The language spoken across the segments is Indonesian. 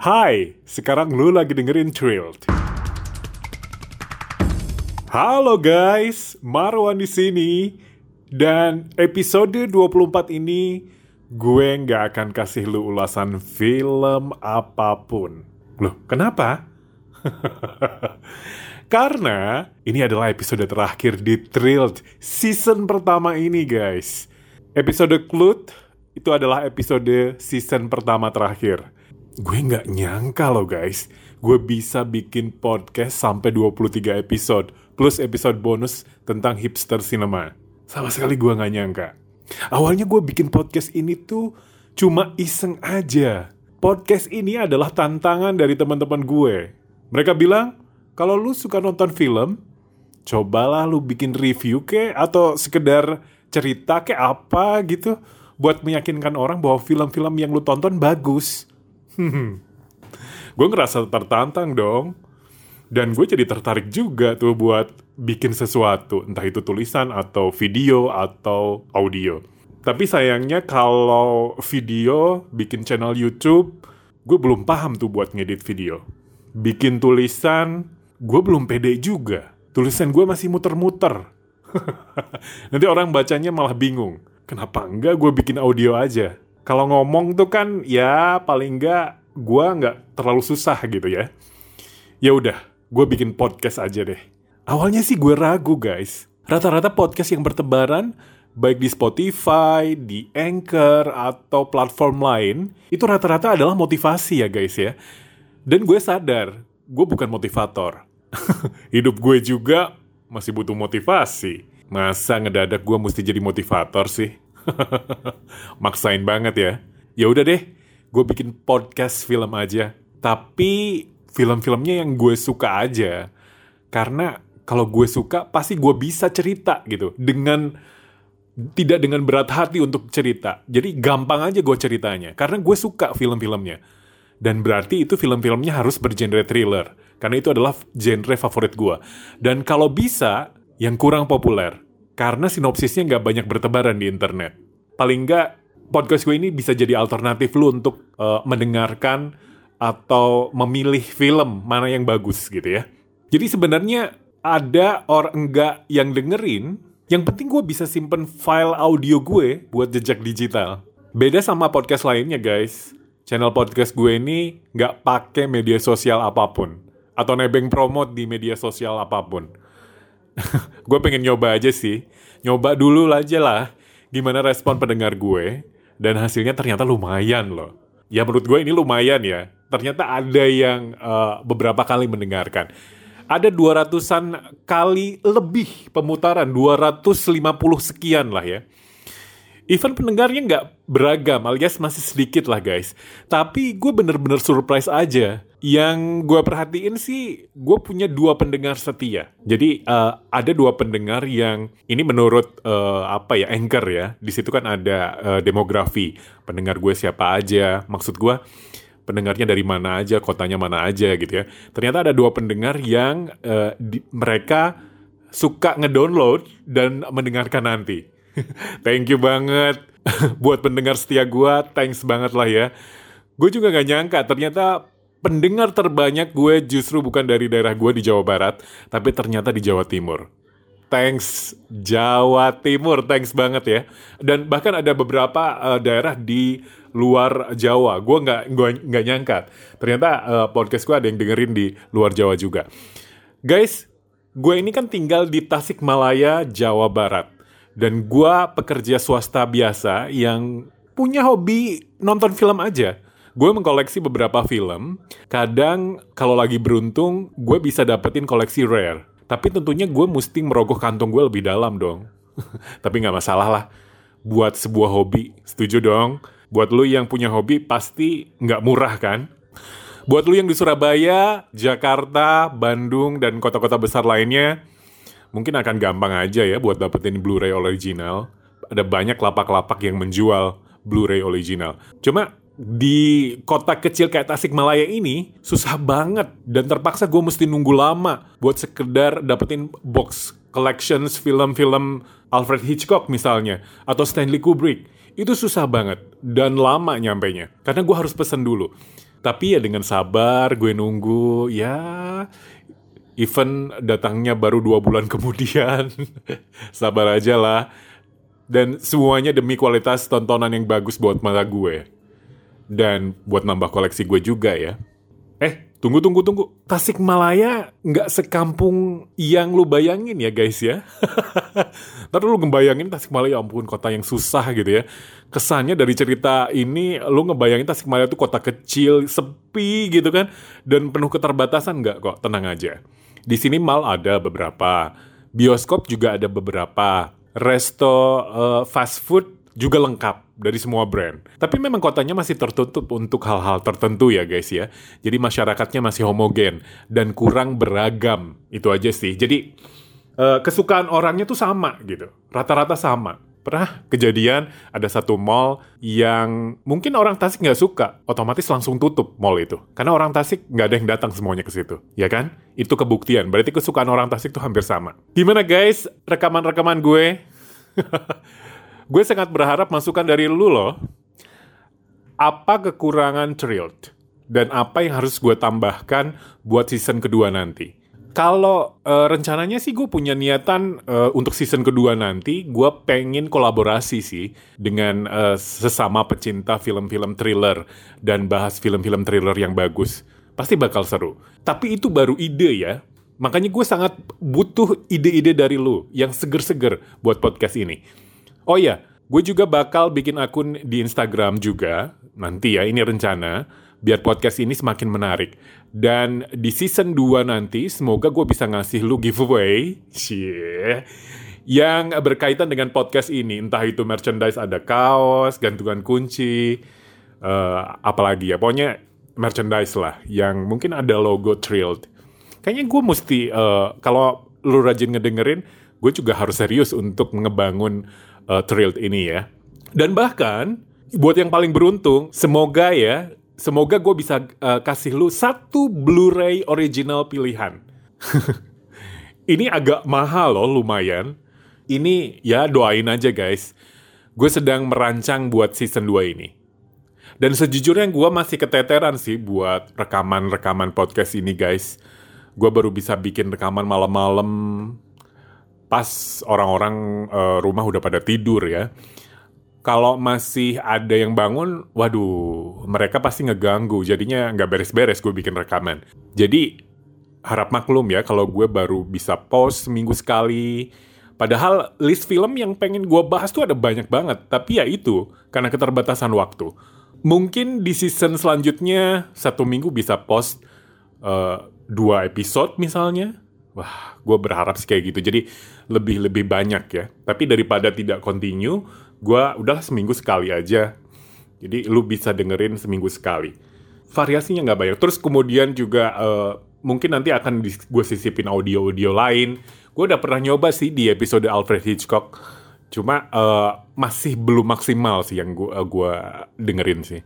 Hai, sekarang lu lagi dengerin Thrilled. Halo guys, Marwan di sini. Dan episode 24 ini gue nggak akan kasih lu ulasan film apa pun. Loh, kenapa? Karena ini adalah episode terakhir di Thrilled season pertama ini guys. Episode Clute itu adalah episode season pertama terakhir. Gue nggak nyangka loh guys, gue bisa bikin podcast sampai 23 episode, plus episode bonus tentang hipster cinema. Sama sekali gue nggak nyangka. Awalnya gue bikin podcast ini tuh cuma iseng aja. Podcast ini adalah tantangan dari teman-teman gue. Mereka bilang, kalau lu suka nonton film, cobalah lu bikin review ke atau sekedar cerita ke apa gitu buat meyakinkan orang bahwa film-film yang lu tonton bagus. gue ngerasa tertantang dong. Dan gue jadi tertarik juga tuh buat bikin sesuatu, entah itu tulisan atau video atau audio. Tapi sayangnya kalau video, bikin channel YouTube, gue belum paham tuh buat ngedit video. Bikin tulisan, gue belum pede juga. Tulisan gue masih muter-muter. Nanti orang bacanya malah bingung. Kenapa enggak gue bikin audio aja? Kalau ngomong tuh kan ya paling enggak gue nggak terlalu susah gitu ya. Ya udah, gue bikin podcast aja deh. Awalnya sih gue ragu guys. Rata-rata podcast yang bertebaran, baik di Spotify, di Anchor, atau platform lain, itu rata-rata adalah motivasi ya guys ya. Dan gue sadar, gue bukan motivator. Hidup gue juga masih butuh motivasi. Masa ngedadak gue mesti jadi motivator sih? Maksain banget ya. Ya udah deh, gue bikin podcast film aja. Tapi film-filmnya yang gue suka aja. Karena kalau gue suka pasti gue bisa cerita gitu dengan tidak dengan berat hati untuk cerita. Jadi gampang aja gue ceritanya karena gue suka film-filmnya. Dan berarti itu film-filmnya harus bergenre thriller karena itu adalah genre favorit gue. Dan kalau bisa yang kurang populer karena sinopsisnya nggak banyak bertebaran di internet. Paling nggak podcast gue ini bisa jadi alternatif lu untuk uh, mendengarkan atau memilih film mana yang bagus gitu ya. Jadi sebenarnya ada orang enggak yang dengerin, yang penting gue bisa simpen file audio gue buat jejak digital. Beda sama podcast lainnya guys. Channel podcast gue ini nggak pakai media sosial apa pun atau nebeng promote di media sosial apa pun. gue pengen nyoba aja sih, nyoba dulu aja lah gimana respon pendengar gue dan hasilnya ternyata lumayan loh. Ya menurut gue ini lumayan ya. Ternyata ada yang uh, beberapa kali mendengarkan ada 200-an kali lebih pemutaran, 250 sekian lah ya. Event pendengarnya nggak beragam, alias masih sedikit lah guys. Tapi gue bener-bener surprise aja. Yang gue perhatiin sih, gue punya dua pendengar setia. Jadi uh, ada dua pendengar yang ini menurut uh, apa ya anchor ya. Di situ kan ada uh, demografi pendengar gue siapa aja. Maksud gue pendengarnya dari mana aja, kotanya mana aja gitu ya. Ternyata ada dua pendengar yang uh, di, mereka suka ngedownload dan mendengarkan nanti. Thank you banget buat pendengar setia gue, thanks banget lah ya. Gue juga gak nyangka ternyata pendengar terbanyak gue justru bukan dari daerah gue di Jawa Barat, tapi ternyata di Jawa Timur. Thanks Jawa Timur, thanks banget ya. Dan bahkan ada beberapa uh, daerah di luar Jawa. Gue nggak nggak nyangka. Ternyata uh, podcast gue ada yang dengerin di luar Jawa juga. Guys, gue ini kan tinggal di Tasikmalaya, Jawa Barat. Dan gue pekerja swasta biasa yang punya hobi nonton film aja. Gue mengkoleksi beberapa film. Kadang kalau lagi beruntung, gue bisa dapetin koleksi rare. Tapi tentunya gue mesti merogoh kantong gue lebih dalam dong. Tapi nggak masalah lah. Buat sebuah hobi, setuju dong. Buat lu yang punya hobi pasti nggak murah kan? Buat lu yang di Surabaya, Jakarta, Bandung, dan kota-kota besar lainnya, mungkin akan gampang aja ya buat dapetin Blu-ray original. Ada banyak lapak-lapak yang menjual Blu-ray original. Cuma di kota kecil kayak Tasikmalaya ini susah banget dan terpaksa gue mesti nunggu lama buat sekedar dapetin box collections film-film Alfred Hitchcock misalnya atau Stanley Kubrick itu susah banget dan lama nyampe nya karena gue harus pesen dulu Tapi ya dengan sabar gue nunggu ya event datangnya baru dua bulan kemudian. sabar aja lah. Dan semuanya demi kualitas tontonan yang bagus buat mata gue. Dan buat nambah koleksi gue juga ya. Eh, tunggu, tunggu, tunggu. Tasikmalaya nggak sekampung yang lu bayangin ya guys ya. Ntar lu ngebayangin Tasikmalaya, ya ampun kota yang susah gitu ya. Kesannya dari cerita ini, lu ngebayangin Tasikmalaya tuh kota kecil, sepi gitu kan. Dan penuh keterbatasan nggak kok, tenang aja. Di sini mal ada beberapa. Bioskop juga ada beberapa resto uh, fast food juga lengkap dari semua brand. Tapi memang kotanya masih tertutup untuk hal-hal tertentu ya guys ya. Jadi masyarakatnya masih homogen dan kurang beragam. Itu aja sih. Jadi uh, kesukaan orangnya tuh sama gitu. Rata-rata sama. Pernah kejadian ada satu mall yang mungkin orang Tasik nggak suka, otomatis langsung tutup mall itu. Karena orang Tasik nggak ada yang datang semuanya ke situ, ya kan? Itu kebuktian, berarti kesukaan orang Tasik tuh hampir sama. Gimana guys, rekaman-rekaman gue? gue sangat berharap masukan dari lu loh. Apa kekurangan Thrilled? Dan apa yang harus gue tambahkan buat season kedua nanti? Kalau uh, rencananya sih gue punya niatan uh, untuk season kedua nanti gue pengen kolaborasi sih dengan uh, sesama pecinta film-film thriller dan bahas film-film thriller yang bagus. Pasti bakal seru. Tapi itu baru ide ya. Makanya gue sangat butuh ide-ide dari lu yang seger-seger buat podcast ini. Oh iya, gue juga bakal bikin akun di Instagram juga nanti ya ini rencana biar podcast ini semakin menarik. Dan di season 2 nanti, semoga gue bisa ngasih lu giveaway, cie, yang berkaitan dengan podcast ini. Entah itu merchandise ada kaos, gantungan kunci, uh, apalagi ya. Pokoknya merchandise lah, yang mungkin ada logo Thrilled. Kayaknya gue mesti, uh, kalau lu rajin ngedengerin, gue juga harus serius untuk ngebangun uh, Thrilled ini ya. Dan bahkan, buat yang paling beruntung, semoga ya semoga gue bisa uh, kasih lu satu Blu-ray original pilihan. ini agak mahal loh, lumayan. Ini ya doain aja guys. Gue sedang merancang buat season 2 ini. Dan sejujurnya gue masih keteteran sih buat rekaman-rekaman podcast ini guys. Gue baru bisa bikin rekaman malam-malam pas orang-orang uh, rumah udah pada tidur ya kalau masih ada yang bangun, waduh, mereka pasti ngeganggu. Jadinya nggak beres-beres gue bikin rekaman. Jadi harap maklum ya kalau gue baru bisa post seminggu sekali. Padahal list film yang pengen gue bahas tuh ada banyak banget. Tapi ya itu, karena keterbatasan waktu. Mungkin di season selanjutnya satu minggu bisa post uh, dua episode misalnya. Wah, gue berharap sih kayak gitu. Jadi lebih-lebih banyak ya. Tapi daripada tidak continue, gue udahlah seminggu sekali aja. Jadi lu bisa dengerin seminggu sekali. Variasinya nggak banyak. Terus kemudian juga uh, mungkin nanti akan gue sisipin audio-audio lain. Gue udah pernah nyoba sih di episode Alfred Hitchcock. Cuma uh, masih belum maksimal sih yang gue uh, dengerin sih.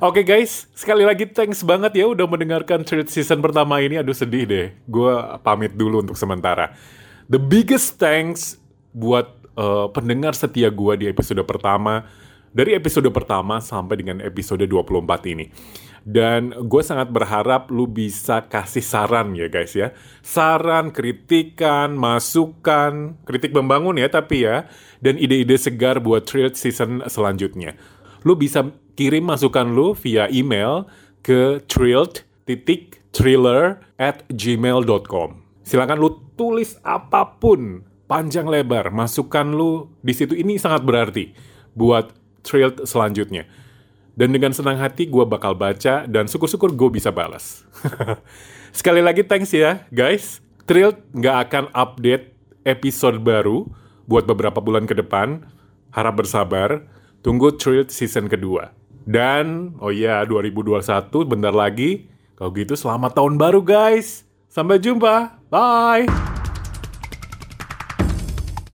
Oke okay guys, sekali lagi thanks banget ya udah mendengarkan treat season pertama ini. Aduh sedih deh, gue pamit dulu untuk sementara. The biggest thanks buat uh, pendengar setia gue di episode pertama dari episode pertama sampai dengan episode 24 ini. Dan gue sangat berharap lu bisa kasih saran ya guys ya. Saran, kritikan, masukan, kritik membangun ya tapi ya. Dan ide-ide segar buat Thrilled season selanjutnya. Lu bisa kirim masukan lu via email ke thrilled titik at gmail.com. Silakan lu tulis apa pun panjang lebar, masukan lu di situ ini sangat berarti buat trail selanjutnya. Dan dengan senang hati gue bakal baca dan syukur-syukur gue bisa balas. Sekali lagi thanks ya guys. Trail nggak akan update episode baru buat beberapa bulan ke depan. Harap bersabar. Tunggu Trail season kedua. Dan, oh iya, 2021 bentar lagi. Kalau gitu selamat tahun baru guys. Sampai jumpa. Bye.